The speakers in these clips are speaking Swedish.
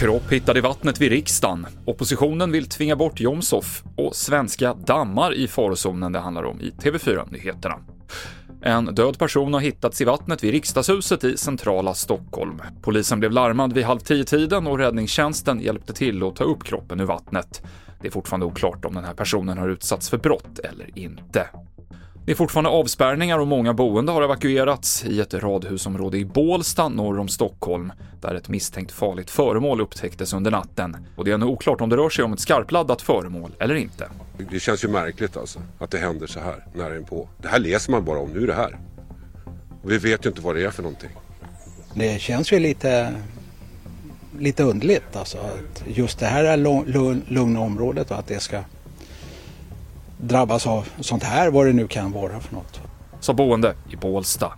Kropp hittad i vattnet vid riksdagen. Oppositionen vill tvinga bort Jomshof och svenska dammar i farozonen det handlar om i TV4-nyheterna. En död person har hittats i vattnet vid riksdagshuset i centrala Stockholm. Polisen blev larmad vid halv tio-tiden och räddningstjänsten hjälpte till att ta upp kroppen ur vattnet. Det är fortfarande oklart om den här personen har utsatts för brott eller inte. Det är fortfarande avspärrningar och många boende har evakuerats i ett radhusområde i Bålsta norr om Stockholm, där ett misstänkt farligt föremål upptäcktes under natten. Och det är ännu oklart om det rör sig om ett skarpladdat föremål eller inte. Det känns ju märkligt alltså att det händer så här nära inpå. Det här läser man bara om, nu är det här. Och vi vet ju inte vad det är för någonting. Det känns ju lite, lite underligt alltså att just det här är lugn, lugna området och att det ska drabbas av sånt här, vad det nu kan vara för något. Sa boende i Bålsta.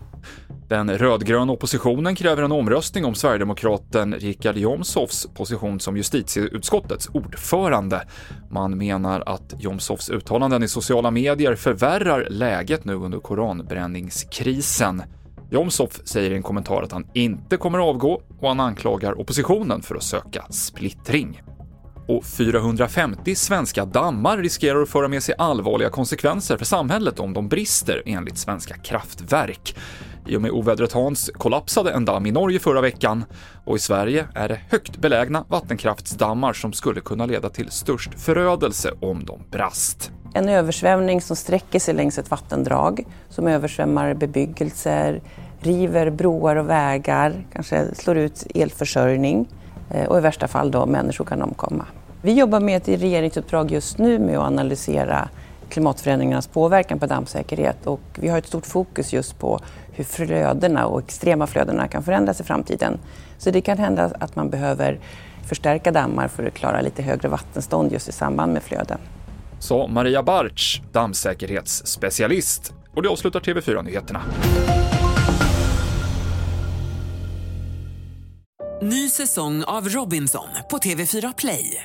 Den rödgröna oppositionen kräver en omröstning om sverigedemokraten Richard Jomshofs position som justitieutskottets ordförande. Man menar att Jomshofs uttalanden i sociala medier förvärrar läget nu under koranbränningskrisen. Jomshof säger i en kommentar att han inte kommer avgå och han anklagar oppositionen för att söka splittring och 450 svenska dammar riskerar att föra med sig allvarliga konsekvenser för samhället om de brister, enligt Svenska kraftverk. I och med ovädret Hans kollapsade en damm i Norge förra veckan och i Sverige är det högt belägna vattenkraftsdammar som skulle kunna leda till störst förödelse om de brast. En översvämning som sträcker sig längs ett vattendrag, som översvämmar bebyggelser, river broar och vägar, kanske slår ut elförsörjning eh, och i värsta fall då människor kan omkomma. Vi jobbar med ett regeringsuppdrag just nu med att analysera klimatförändringarnas påverkan på dammsäkerhet och vi har ett stort fokus just på hur flödena och extrema flödena kan förändras i framtiden. Så det kan hända att man behöver förstärka dammar för att klara lite högre vattenstånd just i samband med flöden. Sa Maria Bartz, dammsäkerhetsspecialist. Och det avslutar TV4-nyheterna. Ny säsong av Robinson på TV4 Play.